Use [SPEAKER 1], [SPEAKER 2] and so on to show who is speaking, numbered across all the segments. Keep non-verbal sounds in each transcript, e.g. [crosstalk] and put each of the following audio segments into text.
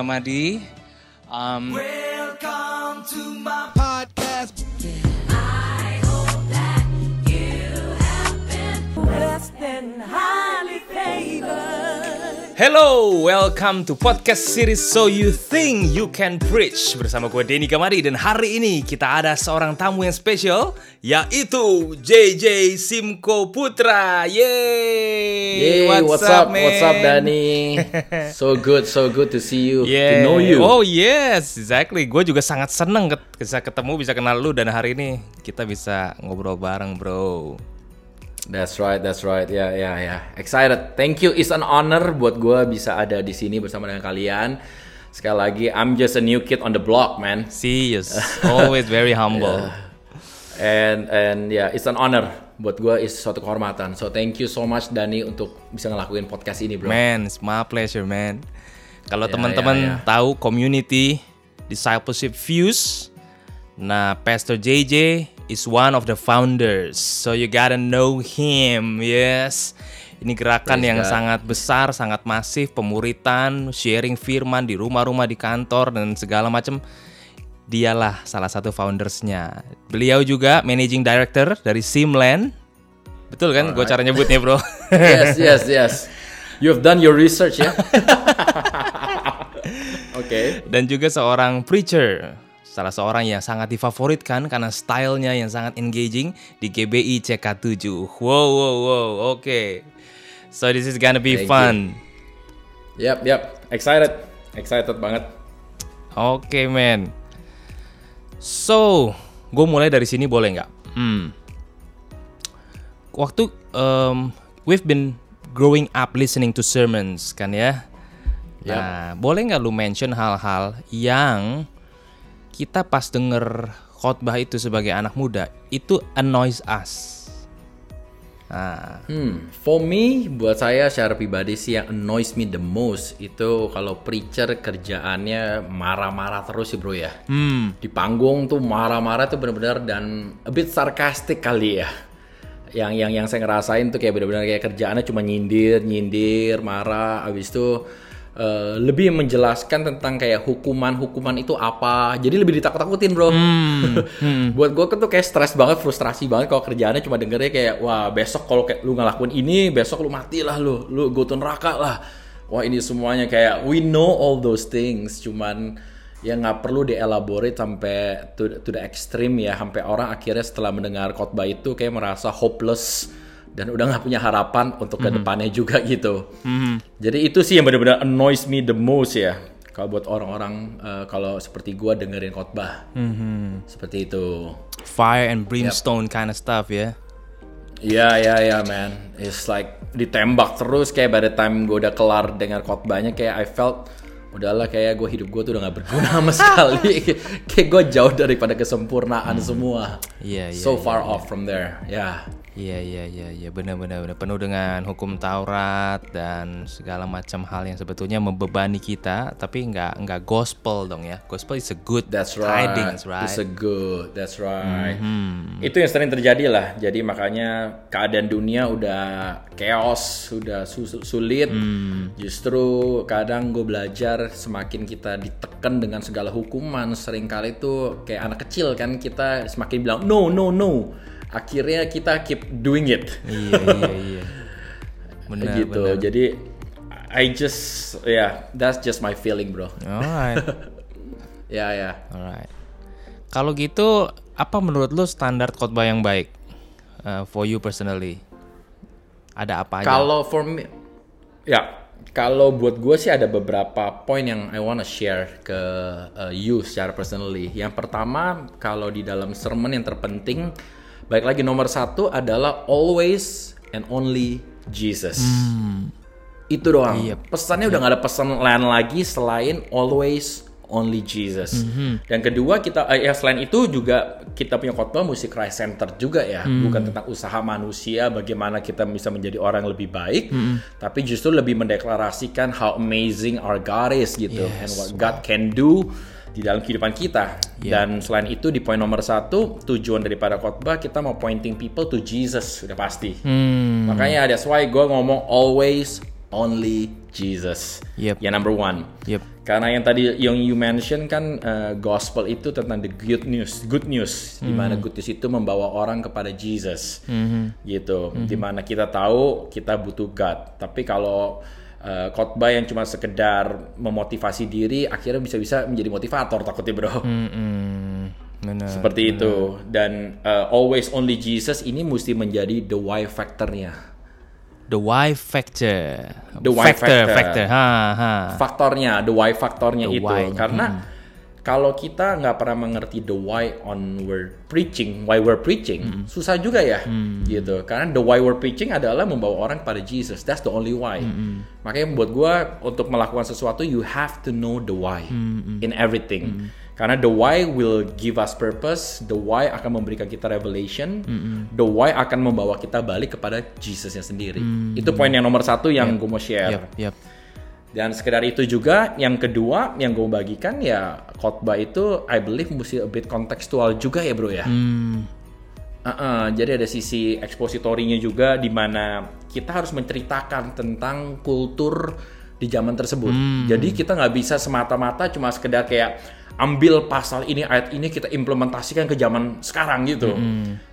[SPEAKER 1] Gamadi. Um,
[SPEAKER 2] Welcome to my
[SPEAKER 1] Hello, welcome to podcast series So You Think You Can Preach bersama gue Denny Gamadi dan hari ini kita ada seorang tamu yang spesial yaitu JJ Simko Putra. Yeay!
[SPEAKER 3] Hey, what's, up,
[SPEAKER 1] man?
[SPEAKER 3] what's up, Dani? [laughs] so good, so good to see you,
[SPEAKER 1] Yeah.
[SPEAKER 3] to know you.
[SPEAKER 1] Oh yes, exactly. Gue juga sangat seneng bisa ketemu, bisa kenal lu dan hari ini kita bisa ngobrol bareng, bro.
[SPEAKER 3] That's right, that's right. Ya, ya, ya. Excited. Thank you. It's an honor buat gue bisa ada di sini bersama dengan kalian. Sekali lagi, I'm just a new kid on the block, man.
[SPEAKER 1] Serious, [laughs] always very humble.
[SPEAKER 3] And and ya, yeah, it's an honor buat gue. Is suatu kehormatan. So thank you so much, Dani, untuk bisa ngelakuin podcast ini, bro.
[SPEAKER 1] Man, it's my pleasure, man. Kalau
[SPEAKER 3] Ya,
[SPEAKER 1] teman-teman
[SPEAKER 3] ya, ya.
[SPEAKER 1] tahu community discipleship views, nah Pastor JJ is one of the founders, so you gotta know him, yes. Ini gerakan
[SPEAKER 3] Praise
[SPEAKER 1] yang
[SPEAKER 3] God.
[SPEAKER 1] sangat besar, sangat masif, pemuritan, sharing firman di rumah-rumah, di kantor dan segala macam. Dialah salah satu foundersnya. Beliau juga managing director dari Simland. Betul kan? Gue cara nyebutnya, bro. [laughs]
[SPEAKER 3] yes, yes, yes. You have done your research, ya? [laughs] Oke.
[SPEAKER 1] dan juga seorang preacher salah seorang yang sangat difavoritkan karena stylenya yang sangat engaging di GBI CK7 wow wow wow oke so this is gonna be
[SPEAKER 3] Thank
[SPEAKER 1] fun
[SPEAKER 3] Yap, yap. Excited. Excited banget.
[SPEAKER 1] oke man so gue mulai dari sini boleh nggak hmm. waktu um, we've been growing up listening to sermons kan ya
[SPEAKER 3] Yap.
[SPEAKER 1] Nah, boleh nggak lu mention hal-hal yang kita pas denger khotbah itu sebagai anak muda itu annoys us. Nah,
[SPEAKER 3] Hmm, for me, buat saya secara pribadi sih yang annoys me the most itu kalau preacher kerjaannya marah-marah terus sih bro ya.
[SPEAKER 1] hmm,
[SPEAKER 3] Di panggung tuh marah-marah tuh bener-bener dan a bit sarcastic kali ya. Yang yang yang saya ngerasain tuh kayak bener-bener kayak kerjaannya cuma nyindir, nyindir, marah, abis itu eh, lebih menjelaskan tentang kayak hukuman-hukuman itu apa. Jadi lebih ditakut-takutin bro. [laughs] Buat gue tuh kayak stres banget, frustrasi banget kalau kerjaannya cuma dengernya kayak wah besok kalau kayak lu ngelakuin ini, besok lu mati lah lu, lu go to neraka lah. Wah ini semuanya kayak we know all those things, cuman ya nggak perlu dielaborate sampai to, to the extreme ya, sampai orang akhirnya setelah mendengar khotbah itu kayak merasa hopeless dan udah nggak punya harapan untuk ke depannya juga gitu. Jadi itu sih yang benar-benar annoys me the most ya. Kalau buat orang-orang eh, kalau seperti gua dengerin khotbah, seperti itu.
[SPEAKER 1] fire and brimstone kind of stuff ya.
[SPEAKER 3] Iya iya iya man, it's like ditembak terus kayak by the time gue udah kelar dengar khotbahnya kayak I felt udahlah kayak gue hidup gue tuh udah gak berguna [laughs] sama sekali. [laughs] Kayak gue jauh daripada kesempurnaan semua.
[SPEAKER 1] Iya, iya,
[SPEAKER 3] so far off from there. Ya
[SPEAKER 1] Iya iya iya iya benar benar benar penuh dengan hukum Taurat dan segala macam hal yang sebetulnya membebani kita tapi nggak nggak gospel dong ya. Gospel is a good
[SPEAKER 3] That's right.
[SPEAKER 1] tidings, right?
[SPEAKER 3] It's a good. That's right. Itu yang sering terjadi lah. Jadi makanya keadaan dunia udah chaos, udah su- sulit. Justru kadang gue belajar semakin kita ditekan dengan segala hukuman, sering kali tuh kayak anak kecil kan kita semakin bilang no no no. Akhirnya kita keep doing it.
[SPEAKER 1] iya iya iya. Benar [laughs]
[SPEAKER 3] gitu.
[SPEAKER 1] benar.
[SPEAKER 3] Jadi I just yeah, that's just my feeling, bro.
[SPEAKER 1] Alright. [laughs]
[SPEAKER 3] Ya ya.
[SPEAKER 1] Alright. Kalau gitu, apa menurut lu standar khotbah yang baik uh, for you personally? Ada apa aja?
[SPEAKER 3] Kalau for me, ya kalau buat gue sih ada beberapa poin yang I wanna share ke uh, you secara personally. Yang pertama, kalau di dalam sermon yang terpenting, baik lagi nomor satu adalah always and only Jesus. Itu doang.
[SPEAKER 1] Iya.
[SPEAKER 3] Pesannya udah nggak ada pesan lain lagi selain always only Jesus. Dan kedua kita eh, ya selain itu juga kita punya khotbah mesti Christ center juga ya, bukan tentang usaha manusia bagaimana kita bisa menjadi orang yang lebih baik, tapi justru lebih mendeklarasikan how amazing our God is gitu
[SPEAKER 1] Yes,
[SPEAKER 3] and what God can do di dalam kehidupan kita.
[SPEAKER 1] Yeah.
[SPEAKER 3] Dan selain itu di poin nomor satu tujuan daripada khotbah kita mau pointing people to Jesus sudah pasti.
[SPEAKER 1] Hmm,
[SPEAKER 3] Makanya that's why gue ngomong always only Jesus.
[SPEAKER 1] Yep.
[SPEAKER 3] Ya number one.
[SPEAKER 1] Yep.
[SPEAKER 3] Karena yang tadi yang you mention kan uh, gospel itu tentang the good news, good news, di mana good news itu membawa orang kepada Jesus, gitu. Di mana kita tahu kita butuh God, tapi kalau uh, khotbah yang cuma sekedar memotivasi diri, akhirnya bisa-bisa menjadi motivator takutnya bro.
[SPEAKER 1] Mm-mm. Bener.
[SPEAKER 3] Seperti itu. Dan uh, always only Jesus ini mesti menjadi the why factornya.
[SPEAKER 1] The why factor.
[SPEAKER 3] The why factor.
[SPEAKER 1] factor. Ha, ha.
[SPEAKER 3] faktornya, the why faktornya
[SPEAKER 1] The
[SPEAKER 3] itu.
[SPEAKER 1] why-nya,
[SPEAKER 3] Karena kalau kita nggak pernah mengerti the why on we're preaching, why we're preaching, susah juga ya, gitu. Karena the why we're preaching adalah membawa orang pada Jesus. That's the only why. Makanya buat gua untuk melakukan sesuatu, you have to know the why in everything. Karena the why will give us purpose, the why akan memberikan kita revelation, the why akan membawa kita balik kepada Jesusnya sendiri. Itu poin yang nomor satu yang gue mau share.
[SPEAKER 1] Yep, yep.
[SPEAKER 3] Dan sekedar itu juga, yang kedua yang gue bagikan ya khotbah itu I believe mesti a bit kontekstual juga ya bro ya.
[SPEAKER 1] Hmm.
[SPEAKER 3] Uh-uh, jadi ada sisi ekspositorinya juga di mana kita harus menceritakan tentang kultur di zaman tersebut. Jadi kita nggak bisa semata-mata cuma sekedar kayak ambil pasal ini ayat ini kita implementasikan ke zaman sekarang gitu.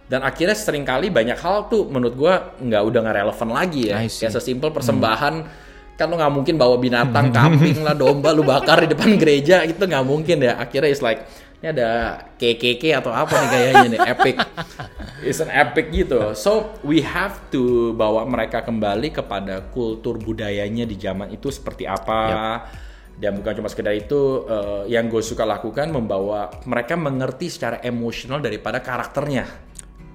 [SPEAKER 3] Dan akhirnya sering kali banyak hal tuh menurut gua nggak udah nggak relevan lagi ya. Kayak sesimpel persembahan kan lu nggak mungkin bawa binatang [laughs] kambing lah domba lu bakar di depan gereja itu nggak mungkin ya akhirnya it's like ini ada KKK atau apa nih kayaknya nih epic it's an epic gitu so we have to bawa mereka kembali kepada kultur budayanya di zaman itu seperti apa dan bukan cuma sekedar itu eh, yang gue suka lakukan membawa mereka mengerti secara emosional daripada karakternya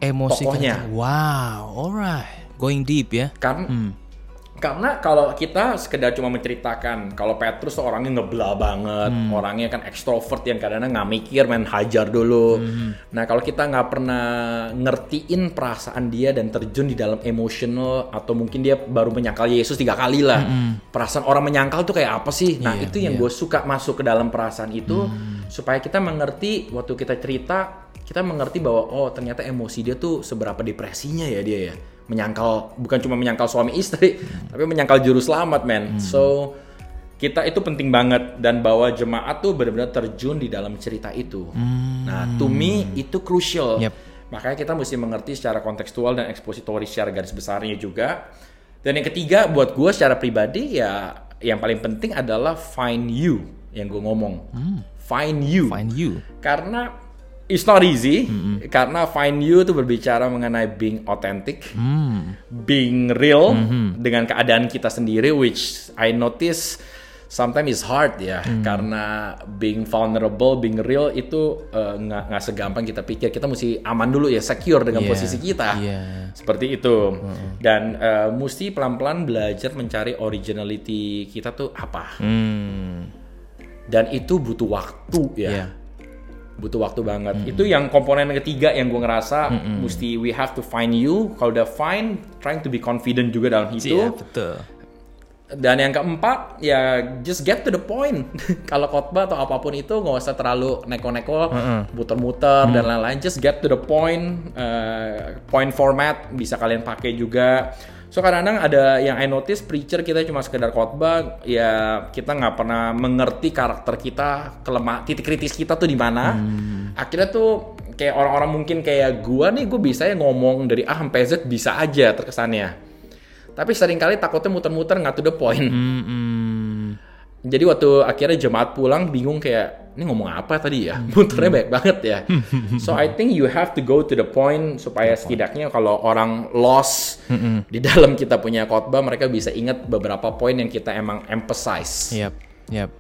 [SPEAKER 1] Emosi
[SPEAKER 3] Tokohnya.
[SPEAKER 1] kita. Wow, alright. Going deep ya.
[SPEAKER 3] kan karena kalau kita sekedar cuma menceritakan kalau Petrus tuh orangnya ngebla banget, orangnya kan ekstrovert yang kadang-kadang nggak mikir main hajar dulu. Nah kalau kita nggak pernah ngertiin perasaan dia dan terjun di dalam emosional atau mungkin dia baru menyangkal Yesus tiga kali lah, perasaan orang menyangkal tuh kayak apa sih? Nah
[SPEAKER 1] Iya,
[SPEAKER 3] itu yang
[SPEAKER 1] iya.
[SPEAKER 3] gue suka masuk ke dalam perasaan itu supaya kita mengerti waktu kita cerita kita mengerti bahwa oh ternyata emosi dia tuh seberapa depresinya ya dia ya menyangkal bukan cuma menyangkal suami istri tapi menyangkal juru selamat men. So kita itu penting banget dan bahwa jemaat tuh benar-benar terjun di dalam cerita itu. Nah to me itu crucial.
[SPEAKER 1] Yep.
[SPEAKER 3] makanya kita mesti mengerti secara kontekstual dan ekspositori secara garis besarnya juga. Dan yang ketiga buat gue secara pribadi ya yang paling penting adalah find you yang gue ngomong. Find you.
[SPEAKER 1] Find you.
[SPEAKER 3] karena it's not easy karena find you itu berbicara mengenai being authentic,
[SPEAKER 1] Hmm.
[SPEAKER 3] being real dengan keadaan kita sendiri which I notice sometimes is hard ya karena being vulnerable, being real itu eh, nggak nggak segampang kita pikir. Kita mesti aman dulu ya, secure dengan
[SPEAKER 1] Iya,
[SPEAKER 3] posisi kita.
[SPEAKER 1] iya.
[SPEAKER 3] Seperti itu. Dan eh, mesti pelan-pelan belajar mencari originality kita tuh apa.
[SPEAKER 1] Hmm.
[SPEAKER 3] Dan itu butuh waktu ya
[SPEAKER 1] Iya.
[SPEAKER 3] Butuh waktu banget. Itu yang komponen ketiga yang gue ngerasa mesti we have to find you. Kalau udah find, trying to be confident juga dalam itu.
[SPEAKER 1] Iya, betul.
[SPEAKER 3] Dan yang keempat ya just get to the point. [laughs] Kalau khotbah atau apa pun itu nggak usah terlalu neko-neko, muter-muter dan lain-lain. Just get to the point. eh, point format bisa kalian pakai juga. So kadang-kadang ada yang I notice preacher kita cuma sekedar khotbah, ya kita nggak pernah mengerti karakter kita, kelemah titik kritis kita tuh di mana. Akhirnya tuh kayak orang-orang mungkin kayak gua nih, gue bisa ya ngomong dari A sampai Z bisa aja terkesannya. Tapi sering kali takutnya muter-muter nggak to the point.
[SPEAKER 1] Hmm.
[SPEAKER 3] Jadi waktu akhirnya jemaat pulang bingung kayak ini ngomong apa tadi ya? [laughs] Muternya banyak banget ya. so I think you have to go to the point supaya setidaknya kalau orang lost di dalam kita punya khotbah mereka bisa ingat beberapa poin yang kita emang emphasize.
[SPEAKER 1] Yep, yep.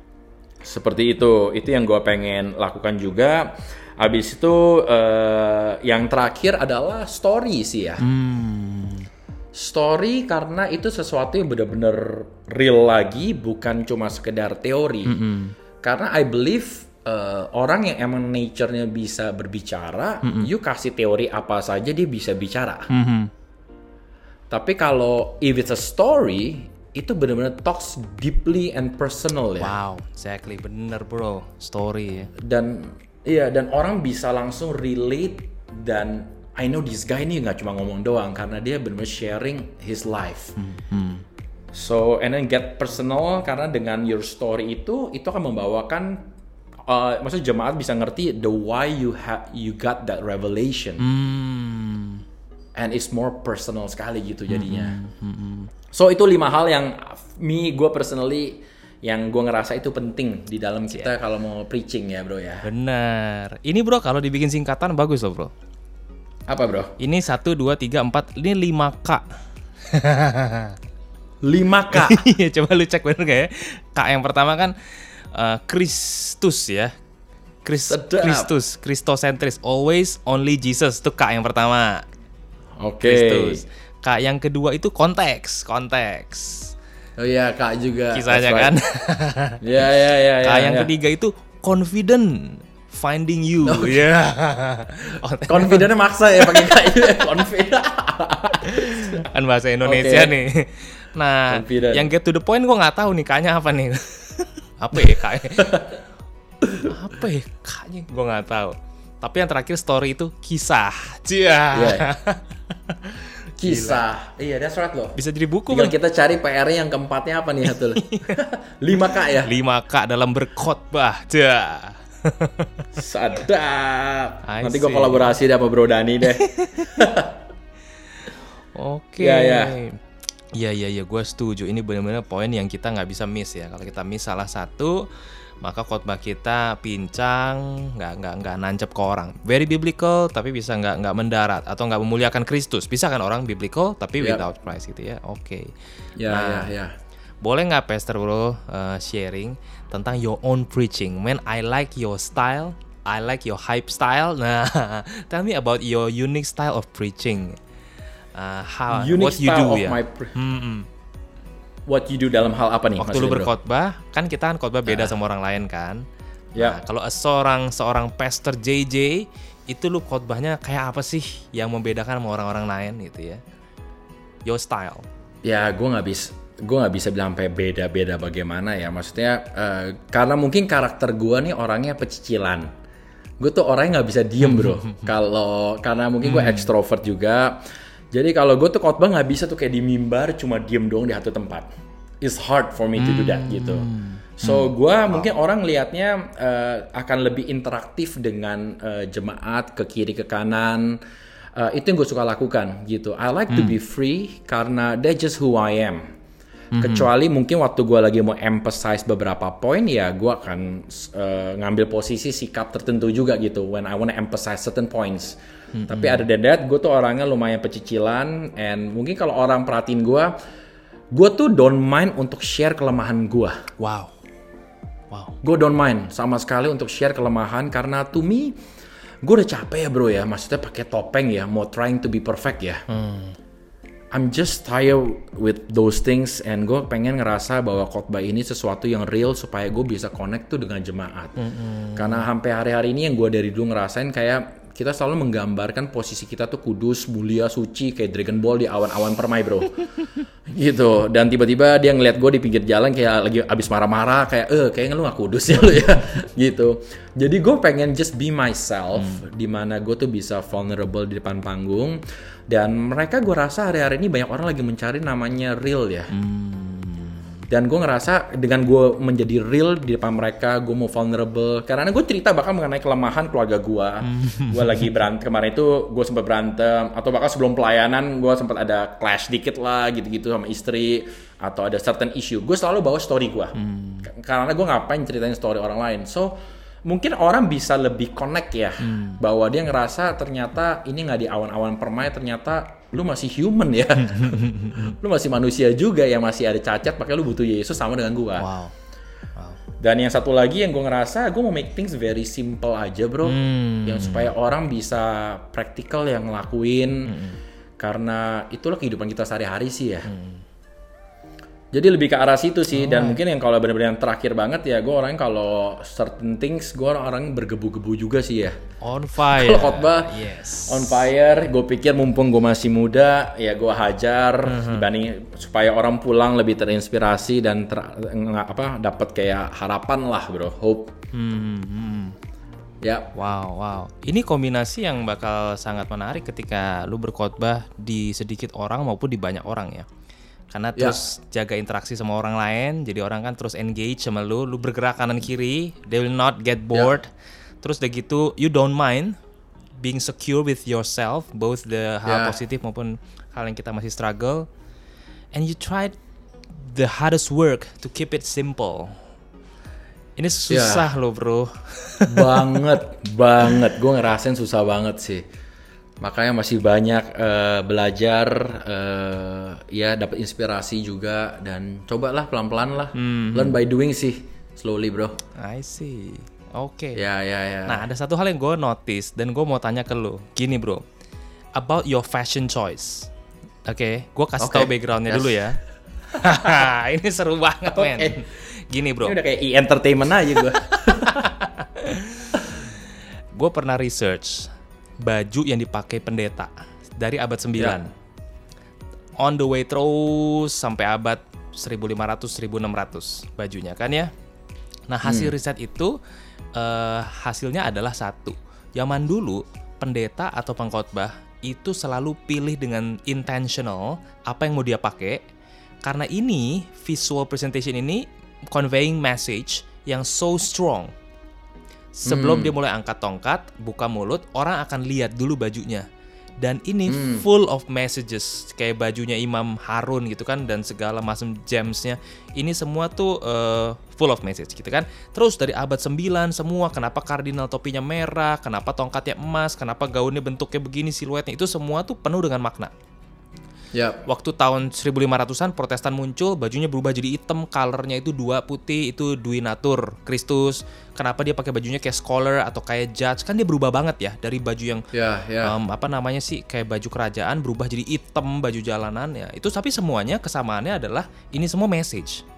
[SPEAKER 3] Seperti itu. Itu yang gue pengen lakukan juga. Habis itu eh, yang terakhir adalah story sih ya. Story karena itu sesuatu yang benar-benar real lagi, bukan cuma sekedar teori. Karena I believe eh, orang yang emang nature-nya bisa berbicara, you kasih teori apa saja dia bisa bicara.
[SPEAKER 1] Mhm.
[SPEAKER 3] Tapi kalau if it's a story, itu benar-benar talks deeply and personal ya.
[SPEAKER 1] Wow, exactly bener bro. Story ya.
[SPEAKER 3] dan iya dan orang bisa langsung relate dan I know this guy ini nggak cuma ngomong doang karena dia benar sharing his life So and then get personal karena dengan your story itu itu akan membawakan uh, maksudnya jemaat bisa ngerti the why you have you got that revelation
[SPEAKER 1] Hmm.
[SPEAKER 3] and it's more personal sekali gitu jadinya. So itu lima hal yang me gue personally yang gue ngerasa itu penting di dalam kita kalau mau preaching ya bro ya.
[SPEAKER 1] Benar. Ini bro kalau dibikin singkatan bagus loh bro.
[SPEAKER 3] Apa bro?
[SPEAKER 1] Ini 1, 2, 3, 4, ini 5K. [laughs]
[SPEAKER 3] 5K. [laughs]
[SPEAKER 1] Iya, coba lu cek bener gak ya? K yang pertama kan eh, Kristus ya. Kris-
[SPEAKER 3] Sedap.
[SPEAKER 1] Kristus, Kristosentris, always only Jesus. Itu K yang pertama.
[SPEAKER 3] Oke.
[SPEAKER 1] Kristus. K yang kedua itu konteks, konteks.
[SPEAKER 3] Oh iya kak juga.
[SPEAKER 1] Kisahnya kan.
[SPEAKER 3] right. Ya ya [laughs] ya.
[SPEAKER 1] K
[SPEAKER 3] ya,
[SPEAKER 1] yang
[SPEAKER 3] ya.
[SPEAKER 1] ketiga itu confident, finding you. Iya. Oh, [laughs]
[SPEAKER 3] Confidentnya maksa ya pakai kak ya confident. [laughs]
[SPEAKER 1] kan bahasa Indonesia
[SPEAKER 3] Oke.
[SPEAKER 1] nih. Nah,
[SPEAKER 3] Confident.
[SPEAKER 1] yang get to the point gue nggak tahu nih kayaknya apa nih. [laughs] apa ya kayaknya? apa ya kayaknya gue nggak tahu. Tapi yang terakhir story itu kisah. Cia.
[SPEAKER 3] Iya. [laughs] Kisah. Iya, that's right loh.
[SPEAKER 1] Bisa jadi buku
[SPEAKER 3] Tinggal
[SPEAKER 1] kan?
[SPEAKER 3] kita cari PR-nya yang keempatnya apa nih Hatul? 5K ya?
[SPEAKER 1] 5K dalam berkhotbah. Cia.
[SPEAKER 3] Sadap. Nanti gue kolaborasi deh sama Bro Dani deh.
[SPEAKER 1] Oke.
[SPEAKER 3] Ya, ya.
[SPEAKER 1] Iya iya iya, gue setuju. Ini benar-benar poin yang kita nggak bisa miss ya. Kalau kita miss salah satu, maka khotbah kita pincang, nggak nggak nggak nancep ke orang. Very biblical, tapi bisa nggak nggak mendarat atau nggak memuliakan Kristus. Bisa kan orang biblical tapi
[SPEAKER 3] Yep.
[SPEAKER 1] without Christ gitu ya. Oke.
[SPEAKER 3] Ya
[SPEAKER 1] Nah,
[SPEAKER 3] ya ya.
[SPEAKER 1] Boleh nggak Pastor Bro uh, sharing tentang your own preaching? Man, I like your style. I like your hype style. Nah, [laughs] tell me about your unique style of preaching. Uh, how
[SPEAKER 3] Unique
[SPEAKER 1] what you
[SPEAKER 3] style
[SPEAKER 1] do
[SPEAKER 3] of
[SPEAKER 1] ya?
[SPEAKER 3] my pre-
[SPEAKER 1] Mm-mm.
[SPEAKER 3] What you do dalam hal apa nih?
[SPEAKER 1] Waktu lu berkhotbah, kan kita kan khotbah beda sama orang lain kan.
[SPEAKER 3] Ya.
[SPEAKER 1] Nah, kalau seorang seorang pastor JJ itu lu khotbahnya kayak apa sih yang membedakan sama orang-orang lain gitu ya? Your style.
[SPEAKER 3] Ya, gue nggak bisa gue nggak bisa bilang sampai beda-beda bagaimana ya maksudnya eh, karena mungkin karakter gue nih orangnya pecicilan gue tuh orangnya nggak bisa diem bro [laughs] kalau karena mungkin gue ekstrovert juga jadi kalau gue tuh khotbah nggak bisa tuh kayak di mimbar cuma diem doang di satu tempat. It's hard for me to do that gitu. So gue mungkin orang liatnya eh, akan lebih interaktif dengan eh, jemaat ke kiri ke kanan. Uh, itu yang gue suka lakukan gitu. I like to be free karena that's just who I am. Kecuali mungkin waktu gue lagi mau emphasize beberapa poin ya gue akan uh, ngambil posisi sikap tertentu juga gitu. When I wanna emphasize certain points. Tapi ada than that gue tuh orangnya lumayan pecicilan and mungkin kalau orang perhatiin gue, gue tuh don't mind untuk share kelemahan gue.
[SPEAKER 1] Wow. Wow.
[SPEAKER 3] Gue don't mind sama sekali untuk share kelemahan karena to me gue udah capek ya bro ya maksudnya pakai topeng ya mau trying to be perfect ya I'm just tired with those things and gue pengen ngerasa bahwa khotbah ini sesuatu yang real supaya gue bisa connect tuh dengan jemaat. Karena sampai hari-hari ini yang gue dari dulu ngerasain kayak kita selalu menggambarkan posisi kita tuh kudus, mulia, suci kayak Dragon Ball di awan-awan permai bro. [laughs] Gitu. Dan tiba-tiba dia ngeliat gue di pinggir jalan kayak lagi abis marah-marah kayak eh kayaknya lu gak kudus ya lu ya. [laughs] Gitu. Jadi gue pengen just be myself di mana gue tuh bisa vulnerable di depan panggung. Dan mereka gue rasa hari-hari ini banyak orang lagi mencari namanya real ya dan gue ngerasa dengan gue menjadi real di depan mereka gue mau vulnerable. Karena gue cerita bahkan mengenai kelemahan keluarga gue gue lagi berantem kemarin itu gue sempat berantem. Atau bahkan sebelum pelayanan gue sempat ada clash dikit lah gitu-gitu sama istri. Atau ada certain issue. Gue selalu bawa story gue karena gue ngapain ceritain story orang lain. So mungkin orang bisa lebih connect ya. Bahwa dia ngerasa ternyata ini nggak di awan-awan permai ternyata lu masih human ya. [laughs] Lu masih manusia juga yang masih ada cacat makanya lu butuh Yesus sama dengan gua.
[SPEAKER 1] Wow. Wow.
[SPEAKER 3] dan yang satu lagi yang gue ngerasa gue mau make things very simple aja bro. Yang supaya orang bisa praktikal yang ngelakuin. Karena itulah kehidupan kita sehari-hari sih ya jadi lebih ke arah situ sih dan mungkin yang kalau benar-benar yang terakhir banget ya gue orang kalau certain things gue orang bergebu-gebu juga sih ya
[SPEAKER 1] On [laughs] fire.
[SPEAKER 3] kalau khotbah
[SPEAKER 1] Yes.
[SPEAKER 3] on fire gue pikir mumpung gue masih muda ya gue hajar dibanding supaya orang pulang lebih terinspirasi dan ter, apa dapat kayak harapan lah bro hope
[SPEAKER 1] Hmm, hmm.
[SPEAKER 3] ya
[SPEAKER 1] Wow, wow. Ini kombinasi yang bakal sangat menarik ketika lu berkhotbah di sedikit orang maupun di banyak orang ya. Karena
[SPEAKER 3] Ya.
[SPEAKER 1] terus jaga interaksi sama orang lain jadi orang kan terus engage sama lu lu bergerak kanan kiri they will not
[SPEAKER 3] Ya.
[SPEAKER 1] get bored terus udah gitu you don't mind being secure with yourself both the hal
[SPEAKER 3] Ya.
[SPEAKER 1] positif maupun hal yang kita masih struggle and you tried the hardest work to keep it simple ini
[SPEAKER 3] Ya.
[SPEAKER 1] susah loh bro [laughs]
[SPEAKER 3] banget banget gue ngerasain susah banget sih makanya masih banyak eh, belajar eh, ya dapat inspirasi juga dan cobalah pelan-pelan lah learn by doing sih slowly bro
[SPEAKER 1] I see oke
[SPEAKER 3] ya ya ya
[SPEAKER 1] Nah, ada satu hal yang gue notice dan gue mau tanya ke lu. Gini, bro. About your fashion choice. Oke, gue kasih
[SPEAKER 3] Oke,
[SPEAKER 1] tahu backgroundnya
[SPEAKER 3] yes.
[SPEAKER 1] dulu ya. [laughs] Ini seru banget, men.
[SPEAKER 3] Oke.
[SPEAKER 1] Gini, bro.
[SPEAKER 3] ini udah kayak e-entertainment aja gue [laughs]
[SPEAKER 1] Gue pernah research baju yang dipakai pendeta dari abad 9.
[SPEAKER 3] Ya.
[SPEAKER 1] On the way terus sampai abad 1500 1600 bajunya kan ya. Nah, hasil
[SPEAKER 3] Hmm.
[SPEAKER 1] riset itu eh, hasilnya adalah satu. Zaman dulu pendeta atau pengkhotbah itu selalu pilih dengan intentional apa yang mau dia pakai karena ini visual presentation ini conveying message yang so strong Sebelum dia mulai angkat tongkat, buka mulut, orang akan lihat dulu bajunya. Dan ini full of messages, kayak bajunya Imam Harun gitu kan, dan segala macam gemsnya. Ini semua tuh eh, full of message gitu kan. Terus dari abad 9 semua, kenapa kardinal topinya merah, kenapa tongkatnya emas, kenapa gaunnya bentuknya begini, siluetnya, itu semua tuh penuh dengan makna.
[SPEAKER 3] Ya
[SPEAKER 1] Waktu tahun 1500-an Protestan muncul, bajunya berubah jadi hitam, colornya itu dua putih, itu Dwi Natur, Kristus. Kenapa dia pakai bajunya kayak scholar atau kayak judge? Kan dia berubah banget ya dari baju yang
[SPEAKER 3] ya ya
[SPEAKER 1] em, apa namanya sih kayak baju kerajaan berubah jadi hitam baju jalanan ya. Itu tapi semuanya kesamaannya adalah ini semua message.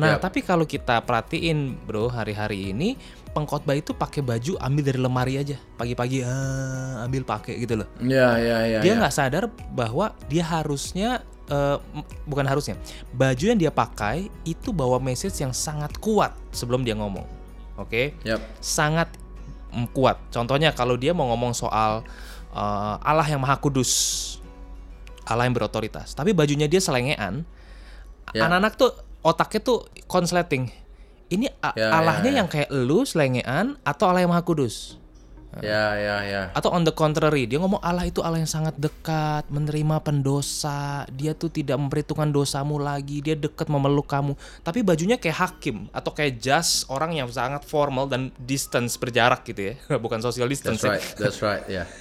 [SPEAKER 1] Nah,
[SPEAKER 3] Yap.
[SPEAKER 1] tapi kalau kita perhatiin, Bro, hari-hari ini pengkhotbah itu pakai baju ambil dari lemari aja. Pagi-pagi ah, ambil pakai gitu loh
[SPEAKER 3] ya ya ya
[SPEAKER 1] dia
[SPEAKER 3] ya.
[SPEAKER 1] nggak sadar bahwa dia harusnya m- bukan harusnya baju yang dia pakai itu bawa message yang sangat kuat sebelum dia ngomong oke
[SPEAKER 3] Yap.
[SPEAKER 1] sangat mm, kuat contohnya kalau dia mau ngomong soal eh, Allah yang maha kudus Allah yang berotoritas tapi bajunya dia selengean
[SPEAKER 3] Ya.
[SPEAKER 1] anak-anak tuh otaknya tuh konsleting ini
[SPEAKER 3] Ya, ya,
[SPEAKER 1] Allahnya
[SPEAKER 3] ya.
[SPEAKER 1] yang kayak lu selengean atau Allah yang maha kudus?
[SPEAKER 3] Ya ya ya.
[SPEAKER 1] Atau on the contrary dia ngomong Allah itu Allah yang sangat dekat menerima pendosa dia tuh tidak memperhitungkan dosamu lagi dia dekat memeluk kamu. Tapi bajunya kayak hakim atau kayak jas orang yang sangat formal dan distance berjarak gitu ya. [laughs] Bukan social distance
[SPEAKER 3] that's
[SPEAKER 1] ya.
[SPEAKER 3] right that's right ya [laughs]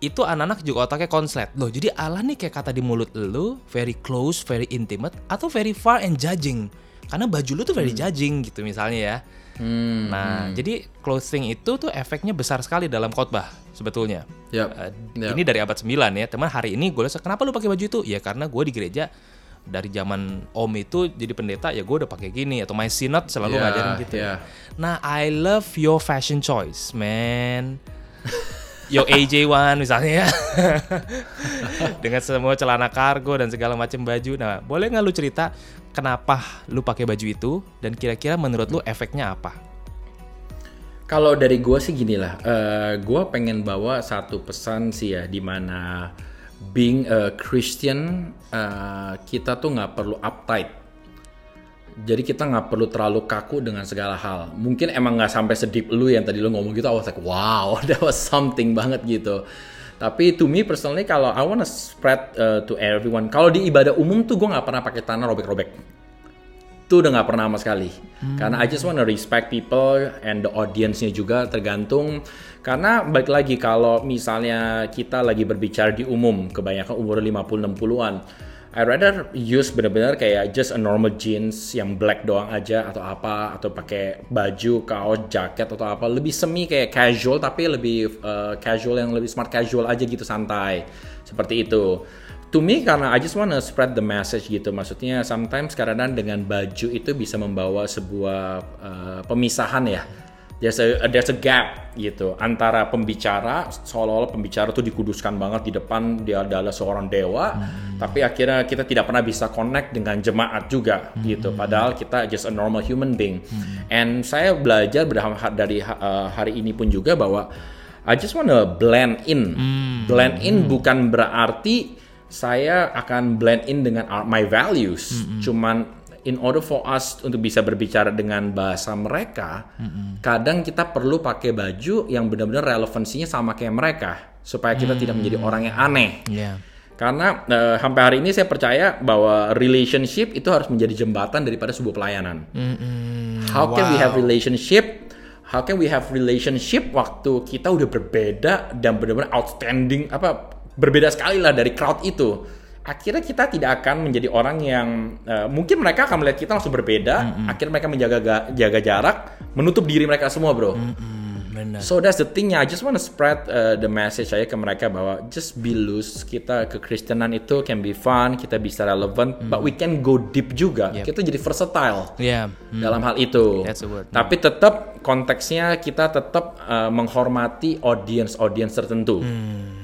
[SPEAKER 1] itu anak-anak juga otaknya konslet. Loh jadi Allah nih kayak kata di mulut lu very close very intimate atau very far and judging karena baju lu tuh very judging gitu misalnya ya
[SPEAKER 3] hmm
[SPEAKER 1] nah jadi clothing itu tuh efeknya besar sekali dalam khotbah sebetulnya
[SPEAKER 3] Yap.
[SPEAKER 1] Uh,
[SPEAKER 3] Yap.
[SPEAKER 1] Ini dari abad 9 ya. Teman hari ini gue lihat kenapa lu pakai baju itu? Ya karena gue di gereja dari zaman om itu jadi pendeta ya gue udah pakai gini atau my synod selalu
[SPEAKER 3] Ya,
[SPEAKER 1] ngajarin gitu.
[SPEAKER 3] ya.
[SPEAKER 1] Nah, I love your fashion choice, man. [laughs] Yo AJ1 misalnya ya. Dengan semua celana kargo dan segala macam baju. Nah, boleh nggak lu cerita kenapa lu pakai baju itu dan kira-kira menurut lu efeknya apa?
[SPEAKER 3] Kalau dari gue sih gini lah, eh gue pengen bawa satu pesan sih ya, di mana being a Christian eh, kita tuh nggak perlu uptight. Jadi kita nggak perlu terlalu kaku dengan segala hal. Mungkin emang nggak sampai sedip lu yang tadi lu ngomong gitu, I was like wow, [laughs] that was something banget gitu. Tapi to me personally, kalau I wanna spread uh, to everyone, kalau di ibadah umum tuh gue nggak pernah pakai tanah robek-robek itu udah nggak pernah sama sekali karena I just wanna respect people and the audience-nya juga tergantung karena balik lagi kalau misalnya kita lagi berbicara di umum kebanyakan umur 50-60an I rather use benar-benar kayak just a normal jeans yang black doang aja atau apa atau pakai baju kaos jaket atau apa. Lebih semi kayak casual tapi lebih uh, casual yang lebih smart casual aja gitu santai. Seperti itu. To me karena I just wanna spread the message gitu. Maksudnya sometimes kadang dengan baju itu bisa membawa sebuah uh, pemisahan ya there's a there's a gap gitu antara pembicara seolah-olah pembicara tuh dikuduskan banget di depan dia adalah seorang dewa tapi akhirnya kita tidak pernah bisa connect dengan jemaat juga gitu. Padahal kita just a normal human being. And saya belajar berdasarkan dari uh, hari ini pun juga bahwa I just wanna blend in. Blend in bukan berarti saya akan blend in dengan my values. Cuman in order for us untuk bisa berbicara dengan bahasa mereka, kadang kita perlu pakai baju yang benar-benar relevansinya sama kayak mereka supaya kita tidak menjadi orang yang aneh.
[SPEAKER 1] Yeah.
[SPEAKER 3] Karena eh, sampai hari ini saya percaya bahwa relationship itu harus menjadi jembatan daripada sebuah pelayanan. How can we have relationship? How can we have relationship waktu kita udah berbeda dan benar-benar outstanding apa berbeda sekali lah dari crowd itu. Akhirnya kita tidak akan menjadi orang yang eh, mungkin mereka akan melihat kita langsung berbeda. Akhirnya mereka menjaga ga- jaga jarak, menutup diri mereka semua, bro.
[SPEAKER 1] Hmm, benar.
[SPEAKER 3] So that's the thing ya. I just want to spread uh, the message saya ke mereka bahwa just be loose. Kita kekristenan itu can be fun, kita bisa relevant, but we can go deep juga.
[SPEAKER 1] Yep.
[SPEAKER 3] Kita jadi versatile
[SPEAKER 1] Yeah. Hmm.
[SPEAKER 3] dalam hal itu.
[SPEAKER 1] That's the word.
[SPEAKER 3] Tapi tetap konteksnya kita tetap uh, menghormati audience-audience tertentu.
[SPEAKER 1] Hmm.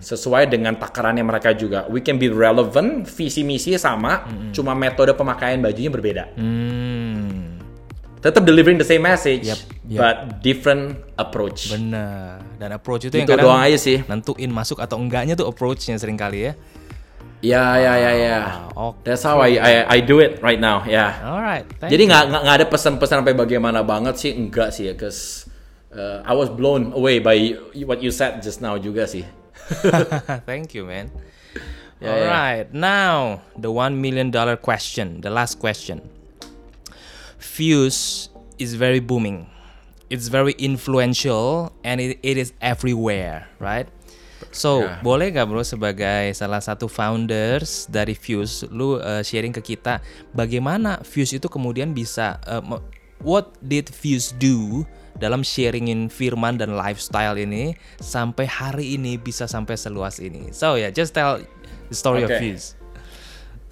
[SPEAKER 3] Sesuai dengan takarannya mereka juga. We can be relevant, visi misinya sama, cuma metode pemakaian bajunya berbeda.
[SPEAKER 1] Hmm.
[SPEAKER 3] Tetap delivering the same message,
[SPEAKER 1] Yep, yep.
[SPEAKER 3] but different approach.
[SPEAKER 1] Benar. Dan approach itu yang
[SPEAKER 3] Itu
[SPEAKER 1] kadang
[SPEAKER 3] doang aja sih.
[SPEAKER 1] nentuin masuk atau enggaknya tuh approach-nya sering kali ya.
[SPEAKER 3] Ya ya ya ya. That's how I, I I do it right now. Ya.
[SPEAKER 1] Alright. thank
[SPEAKER 3] Jadi nggak nggak ada pesan-pesan sampai bagaimana banget sih enggak sih ya, cause uh, I was blown away by what you said just now juga sih. [laughs]
[SPEAKER 1] Thank you, man.
[SPEAKER 3] Yeah,
[SPEAKER 1] All
[SPEAKER 3] yeah.
[SPEAKER 1] right, now the one million dollar question, the last question. Fuse is very booming. It's very influential and it, it is everywhere, right? So,
[SPEAKER 3] Yeah.
[SPEAKER 1] boleh gak bro sebagai salah satu founders dari Fuse, lu uh, sharing ke kita bagaimana Fuse itu kemudian bisa, uh, what did Fuse do dalam sharingin firman dan lifestyle ini sampai hari ini bisa sampai seluas ini. So yeah, just tell the story of
[SPEAKER 3] Okay.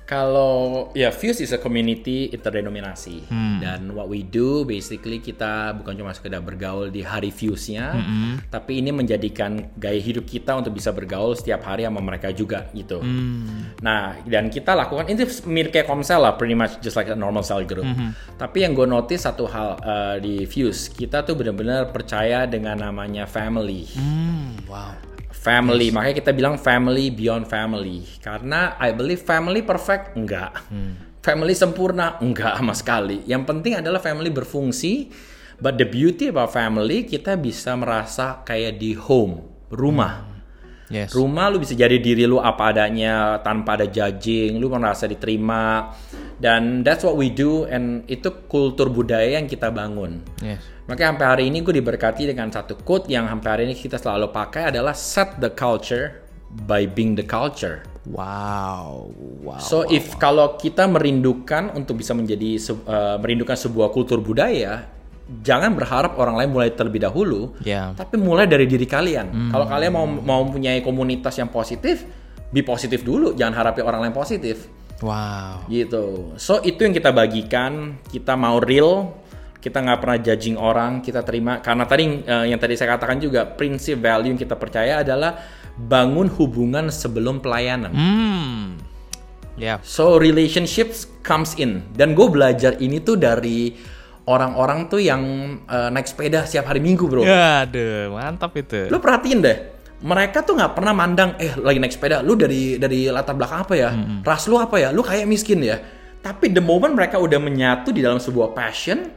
[SPEAKER 3] Kalau ya Fuse is a community interdenominasi
[SPEAKER 1] Hmm.
[SPEAKER 3] dan what we do basically kita bukan cuma sekedar bergaul di hari Fuse-nya,
[SPEAKER 1] Hmm.
[SPEAKER 3] tapi ini menjadikan gaya hidup kita untuk bisa bergaul setiap hari sama mereka juga gitu.
[SPEAKER 1] Hmm.
[SPEAKER 3] Nah dan kita lakukan ini mirip kayak Komsel lah, pretty much just like a normal cell group.
[SPEAKER 1] Hmm.
[SPEAKER 3] Tapi yang gue notice satu hal uh, di Fuse, kita tuh benar-benar percaya dengan namanya family
[SPEAKER 1] Hmm, wow.
[SPEAKER 3] Family. Makanya kita bilang family beyond family. Karena I believe family perfect? Enggak. Family sempurna? Enggak sama sekali. Yang penting adalah family berfungsi but the beauty about family kita bisa merasa kayak di home rumah.
[SPEAKER 1] Yes.
[SPEAKER 3] rumah lu bisa jadi diri lu apa adanya tanpa ada judging lu merasa diterima dan that's what we do and itu kultur budaya yang kita bangun
[SPEAKER 1] Yes.
[SPEAKER 3] Makanya sampai hari ini gue diberkati dengan satu quote yang sampai hari ini kita selalu pakai adalah set the culture by being the culture.
[SPEAKER 1] Wow. Wow.
[SPEAKER 3] So
[SPEAKER 1] wow,
[SPEAKER 3] if kalau kita merindukan untuk bisa menjadi uh, merindukan sebuah kultur budaya, jangan berharap orang lain mulai terlebih dahulu,
[SPEAKER 1] Ya.
[SPEAKER 3] tapi mulai dari diri kalian. Kalau kalian mau mau mempunyai komunitas yang positif, be positif dulu, jangan harapin orang lain positif
[SPEAKER 1] Wow.
[SPEAKER 3] gitu. So itu yang kita bagikan, kita mau real, kita nggak pernah judging orang, kita terima. Karena tadi eh, yang tadi saya katakan juga prinsip value yang kita percaya adalah bangun hubungan sebelum pelayanan.
[SPEAKER 1] Hmm. Yeah.
[SPEAKER 3] So relationships comes in. Dan gue belajar ini tuh dari orang-orang tuh yang eh, naik sepeda setiap hari minggu bro.
[SPEAKER 1] Ya, aduh, mantap itu.
[SPEAKER 3] Lu perhatiin deh, mereka tuh nggak pernah mandang, eh lagi naik sepeda, lu dari dari latar belakang apa ya, ras lu apa ya, lu kayak miskin ya. Tapi the moment mereka udah menyatu di dalam sebuah passion,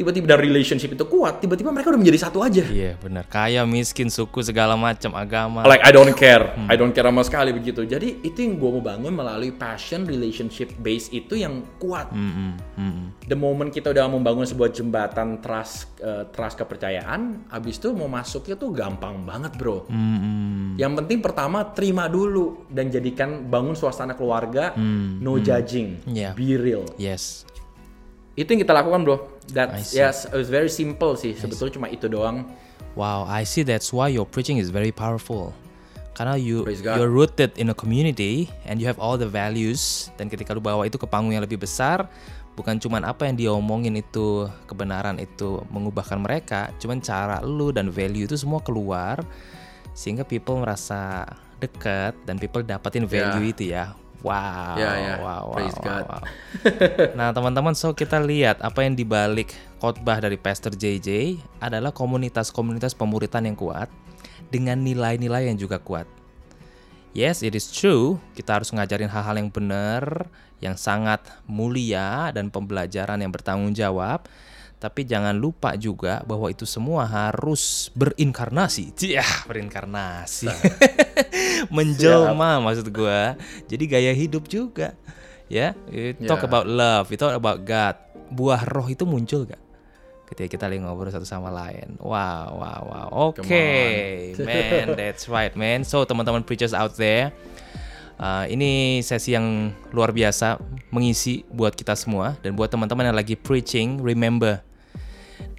[SPEAKER 3] tiba-tiba dari relationship itu kuat, tiba-tiba mereka udah menjadi satu aja.
[SPEAKER 1] Iya, benar. Kaya, miskin, suku segala macam, agama.
[SPEAKER 3] Like I don't care, I don't care sama sekali begitu. Jadi itu yang gue mau bangun melalui passion relationship base itu yang kuat.
[SPEAKER 1] Mm-mm, mm-mm.
[SPEAKER 3] The moment kita udah membangun sebuah jembatan trust, eh, trust kepercayaan, abis itu mau masuknya tuh gampang banget bro.
[SPEAKER 1] Mm-mm.
[SPEAKER 3] Yang penting pertama terima dulu dan jadikan bangun suasana keluarga, no judging,
[SPEAKER 1] Yeah.
[SPEAKER 3] be real.
[SPEAKER 1] Yes.
[SPEAKER 3] Itu yang kita lakukan bro. That yes, it's very simple sih. Sebetulnya cuma itu doang.
[SPEAKER 1] Wow, I see that's why your preaching is very powerful. Karena you you're rooted in a community and you have all the values dan ketika lu bawa itu ke panggung yang lebih besar, bukan cuman apa yang dia omongin itu kebenaran itu mengubahkan mereka, cuman cara lu dan value itu semua keluar sehingga people merasa dekat dan people dapatin value itu ya. Wow.
[SPEAKER 3] Ya, ya.
[SPEAKER 1] Wow, wow,
[SPEAKER 3] Praise
[SPEAKER 1] wow,
[SPEAKER 3] God.
[SPEAKER 1] wow. [laughs] Nah, teman-teman, so kita lihat apa yang dibalik khotbah dari Pastor JJ adalah komunitas-komunitas pemuritan yang kuat dengan nilai-nilai yang juga kuat. Yes, it is true. Kita harus ngajarin hal-hal yang benar, yang sangat mulia dan pembelajaran yang bertanggung jawab. Tapi jangan lupa juga bahwa itu semua harus berinkarnasi. Iya, berinkarnasi. [laughs] Menjelma maksud gua. Jadi gaya hidup juga. Ya, you talk
[SPEAKER 3] Ya.
[SPEAKER 1] about love, talk about God. Buah roh itu muncul gak? Ketika kita lagi ngobrol satu sama lain. Wow, wow, wow. Oke, [laughs] man, that's right, man. So teman-teman preachers out there, uh, ini sesi yang luar biasa mengisi buat kita semua dan buat teman-teman yang lagi preaching, remember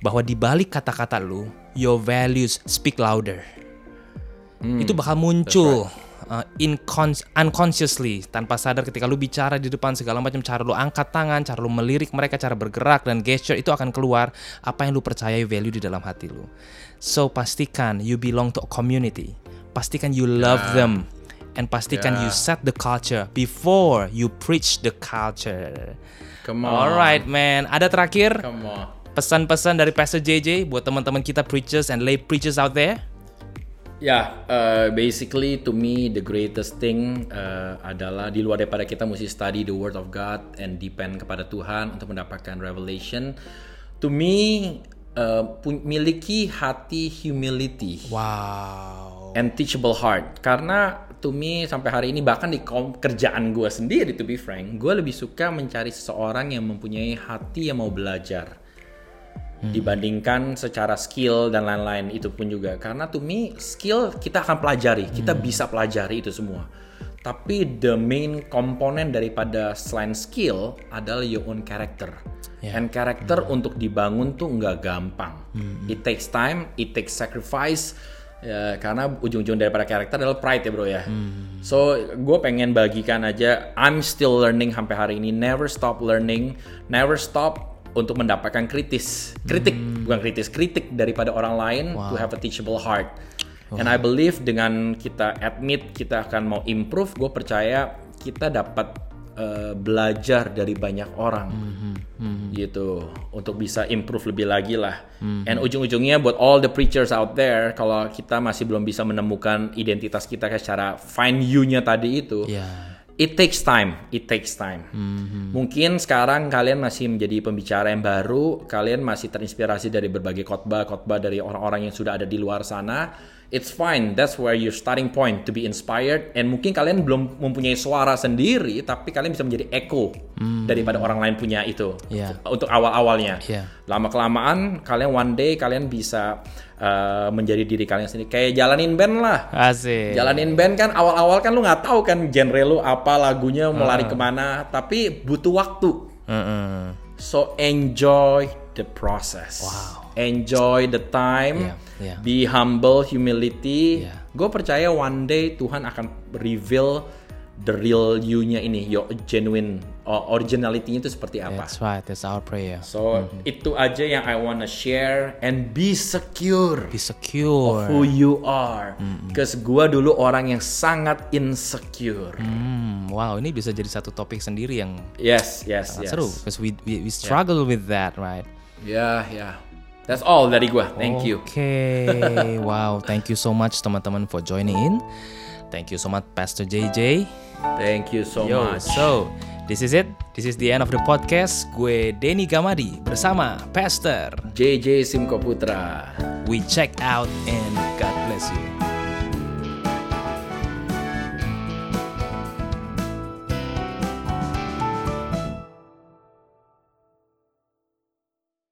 [SPEAKER 1] bahwa di balik kata-kata lu, your values speak louder. itu bakal muncul uh, incons- unconsciously tanpa sadar ketika lu bicara di depan segala macam cara lu angkat tangan, cara lu melirik mereka, cara bergerak dan gesture itu akan keluar apa yang lu percayai value di dalam hati lu. So pastikan you belong to a community. Pastikan you love them and pastikan you set the culture before you preach the culture.
[SPEAKER 3] Come on.
[SPEAKER 1] Alright man, ada terakhir
[SPEAKER 3] Come on.
[SPEAKER 1] Pesan-pesan dari Pastor JJ buat teman-teman kita preachers and lay preachers out there?
[SPEAKER 3] Ya, uh, basically to me the greatest thing uh, adalah di luar daripada kita mesti study the word of God and depend kepada Tuhan untuk mendapatkan revelation. To me, uh, miliki hati humility
[SPEAKER 1] Wow.
[SPEAKER 3] and teachable heart. Karena to me sampai hari ini bahkan di kerjaan gue sendiri to be frank, gue lebih suka mencari seseorang yang mempunyai hati yang mau belajar dibandingkan secara skill dan lain-lain itu pun juga. Karena to me skill kita akan pelajari kita bisa pelajari itu semua. Tapi the main komponen daripada selain skill adalah your own character. And character untuk dibangun tuh nggak gampang. It takes time it takes sacrifice. Ya karena ujung-ujung daripada karakter adalah pride ya bro ya. So gue pengen bagikan aja I'm still learning sampai hari ini. Never stop learning never stop untuk mendapatkan kritis. Kritik bukan kritis kritik daripada orang lain to have a teachable heart. And I believe dengan kita admit kita akan mau improve gue percaya kita dapat uh, belajar dari banyak orang. Gitu. Untuk bisa improve lebih lagi lah. And ujung-ujungnya buat all the preachers out there kalau kita masih belum bisa menemukan identitas kita secara find you-nya tadi itu
[SPEAKER 1] Ya.
[SPEAKER 3] It takes time, it takes time. Mungkin sekarang kalian masih menjadi pembicara yang baru, kalian masih terinspirasi dari berbagai khotbah-khotbah dari orang-orang yang sudah ada di luar sana. It's fine, that's where your starting point to be inspired. And mungkin kalian belum mempunyai suara sendiri, tapi kalian bisa menjadi echo daripada orang lain punya itu
[SPEAKER 1] Yeah.
[SPEAKER 3] untuk awal-awalnya.
[SPEAKER 1] Yeah.
[SPEAKER 3] Lama kelamaan, kalian one day kalian bisa uh, menjadi diri kalian sendiri. Kayak jalanin band lah.
[SPEAKER 1] Asik.
[SPEAKER 3] Jalanin band kan awal-awal kan lu nggak tahu kan genre lu apa lagunya mau
[SPEAKER 1] Ah.
[SPEAKER 3] lari ke mana, tapi butuh waktu.
[SPEAKER 1] Heeh.
[SPEAKER 3] So enjoy the process.
[SPEAKER 1] Wow.
[SPEAKER 3] Enjoy the time.
[SPEAKER 1] Yeah, yeah.
[SPEAKER 3] Be humble, humility.
[SPEAKER 1] Yeah.
[SPEAKER 3] Gue percaya one day Tuhan akan reveal the real you-nya ini, your genuine uh, originality-nya itu seperti apa.
[SPEAKER 1] That's right, that's our prayer.
[SPEAKER 3] So itu aja yang I wanna share and be secure
[SPEAKER 1] Be secure.
[SPEAKER 3] who you are. Because gua dulu orang yang sangat insecure.
[SPEAKER 1] Hmm, wow, ini bisa jadi satu topik sendiri yang
[SPEAKER 3] Yes, yes, yes.
[SPEAKER 1] seru. Because we, we we struggle with that, right?
[SPEAKER 3] Ya, ya. That's all dari gua. Thank you.
[SPEAKER 1] Oke, [laughs] wow, thank you so much teman-teman for joining in. Thank you so much Pastor JJ.
[SPEAKER 3] Thank you so
[SPEAKER 1] Yo,
[SPEAKER 3] much.
[SPEAKER 1] so this is it. This is the end of the podcast. Gue Denny Gamadi bersama Pastor.
[SPEAKER 3] JJ Simko Putra.
[SPEAKER 1] We check out and God bless you.